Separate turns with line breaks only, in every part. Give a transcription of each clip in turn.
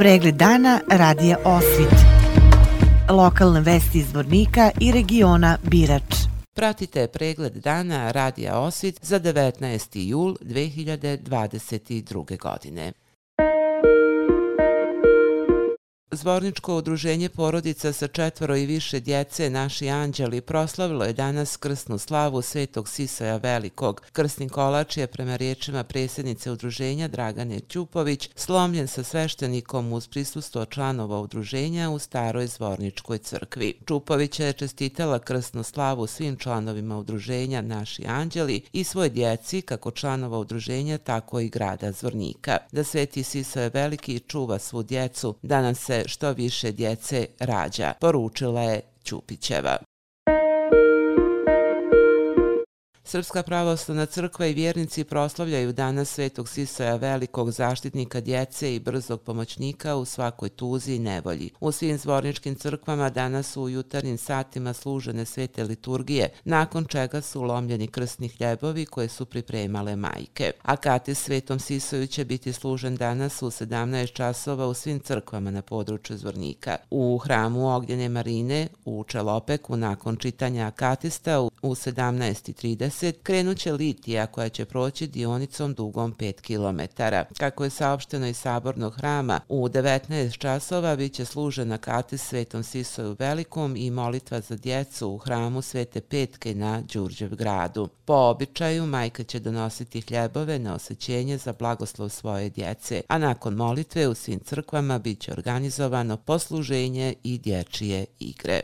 Pregled dana radija Osvit. Lokalne vesti iz Vornika i regiona Birač.
Pratite pregled dana radija Osvit za 19. jul 2022. godine. Zvorničko udruženje porodica sa četvoro i više djece Naši anđeli proslavilo je danas krsnu slavu Svetog Sisaja Velikog. Krsni kolač je prema riječima presjednice udruženja Dragane Ćupović slomljen sa sveštenikom uz prisustvo članova udruženja u staroj Zvorničkoj crkvi. Čupović je čestitala krsnu slavu svim članovima udruženja Naši anđeli i svoje djeci kako članova udruženja tako i grada Zvornika. Da Sveti Sisaje Veliki čuva svu djecu, danas se se što više djece rađa, poručila je Ćupićeva. Srpska pravoslavna crkva i vjernici proslavljaju danas Svetog Sisaja velikog zaštitnika djece i brzog pomoćnika u svakoj tuzi i nevolji. U svim zvorničkim crkvama danas su u jutarnjim satima služene svete liturgije, nakon čega su lomljeni krstni hljebovi koje su pripremale majke. A kate Svetom Sisaju će biti služen danas u 17 časova u svim crkvama na području zvornika. U hramu Ognjene Marine u Čelopeku nakon čitanja akatista u 17.30 2020 krenuće litija koja će proći dionicom dugom 5 km. Kako je saopšteno iz sabornog hrama, u 19 časova bit će služena kate Svetom Sisoju Velikom i molitva za djecu u hramu Svete Petke na Đurđev gradu. Po običaju, majka će donositi hljebove na osjećenje za blagoslov svoje djece, a nakon molitve u svim crkvama bit će organizovano posluženje i dječije igre.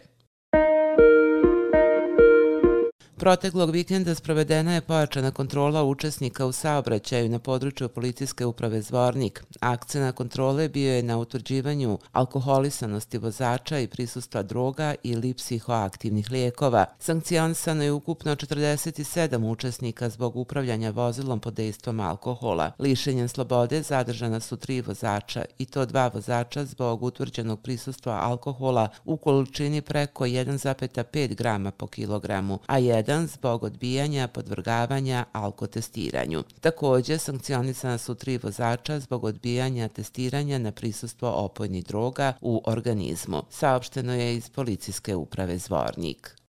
Proteklog vikenda sprovedena je pojačana kontrola učesnika u saobraćaju na području policijske uprave Zvornik. Akcija na kontrole bio je na utvrđivanju alkoholisanosti vozača i prisustva droga ili psihoaktivnih lijekova. Sankcionisano je ukupno 47 učesnika zbog upravljanja vozilom pod dejstvom alkohola. Lišenjem slobode zadržana su tri vozača i to dva vozača zbog utvrđenog prisustva alkohola u količini preko 1,5 grama po kilogramu, a jedan jedan zbog odbijanja podvrgavanja alkotestiranju. Također, sankcionisana su tri vozača zbog odbijanja testiranja na prisustvo opojnih droga u organizmu. Saopšteno je iz policijske uprave Zvornik.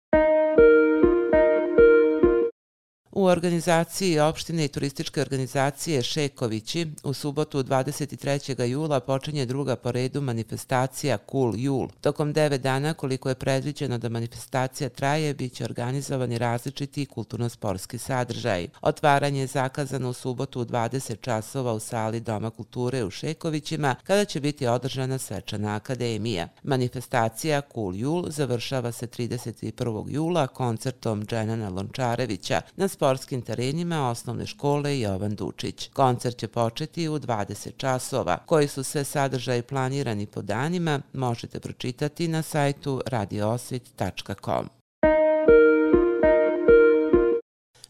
U organizaciji opštine i turističke organizacije Šekovići u subotu 23. jula počinje druga po redu manifestacija Cool Jul. Tokom devet dana koliko je predviđeno da manifestacija traje, bit će organizovani različiti kulturno-sporski sadržaj. Otvaranje je zakazano u subotu u 20 časova u sali Doma kulture u Šekovićima kada će biti održana svečana akademija. Manifestacija Cool Jul završava se 31. jula koncertom Dženana Lončarevića na sportskim terenima osnovne škole Jovan Dučić. Koncert će početi u 20 časova. Koji su sve sadržaji planirani po danima možete pročitati na sajtu radioosvit.com.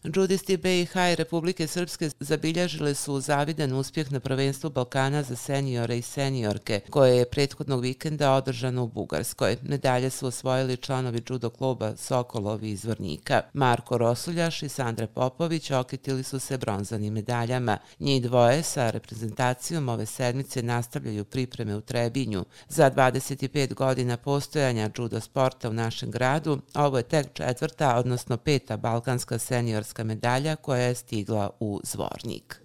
Džudisti BiH i Republike Srpske zabilježile su zavidan uspjeh na prvenstvu Balkana za seniore i senjorke, koje je prethodnog vikenda održano u Bugarskoj. Medalje su osvojili članovi judo kluba Sokolovi iz Vrnika. Marko Rosuljaš i Sandra Popović okitili su se bronzanim medaljama. Njih dvoje sa reprezentacijom ove sedmice nastavljaju pripreme u Trebinju. Za 25 godina postojanja judo sporta u našem gradu, ovo je tek četvrta, odnosno peta balkanska senjorska olimpijska medalja koja je stigla u Zvornik.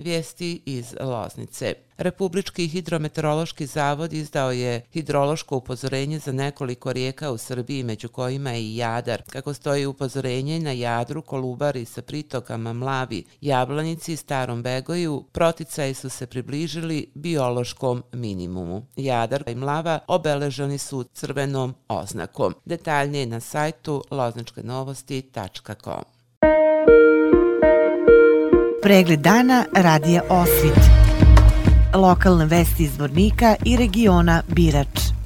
Vijesti iz Loznice. Republički hidrometeorološki zavod izdao je hidrološko upozorenje za nekoliko rijeka u Srbiji, među kojima je i Jadar. Kako stoji upozorenje na Jadru, Kolubari sa pritokama Mlavi, Jablanici i Starom Begoju, proticaji su se približili biološkom minimumu. Jadar i Mlava obeleženi su crvenom oznakom. Detaljnije na sajtu loznačkenovosti.com.
Pregled dana radija Osvit. Lokalne vesti iz Vornika i regiona Birač.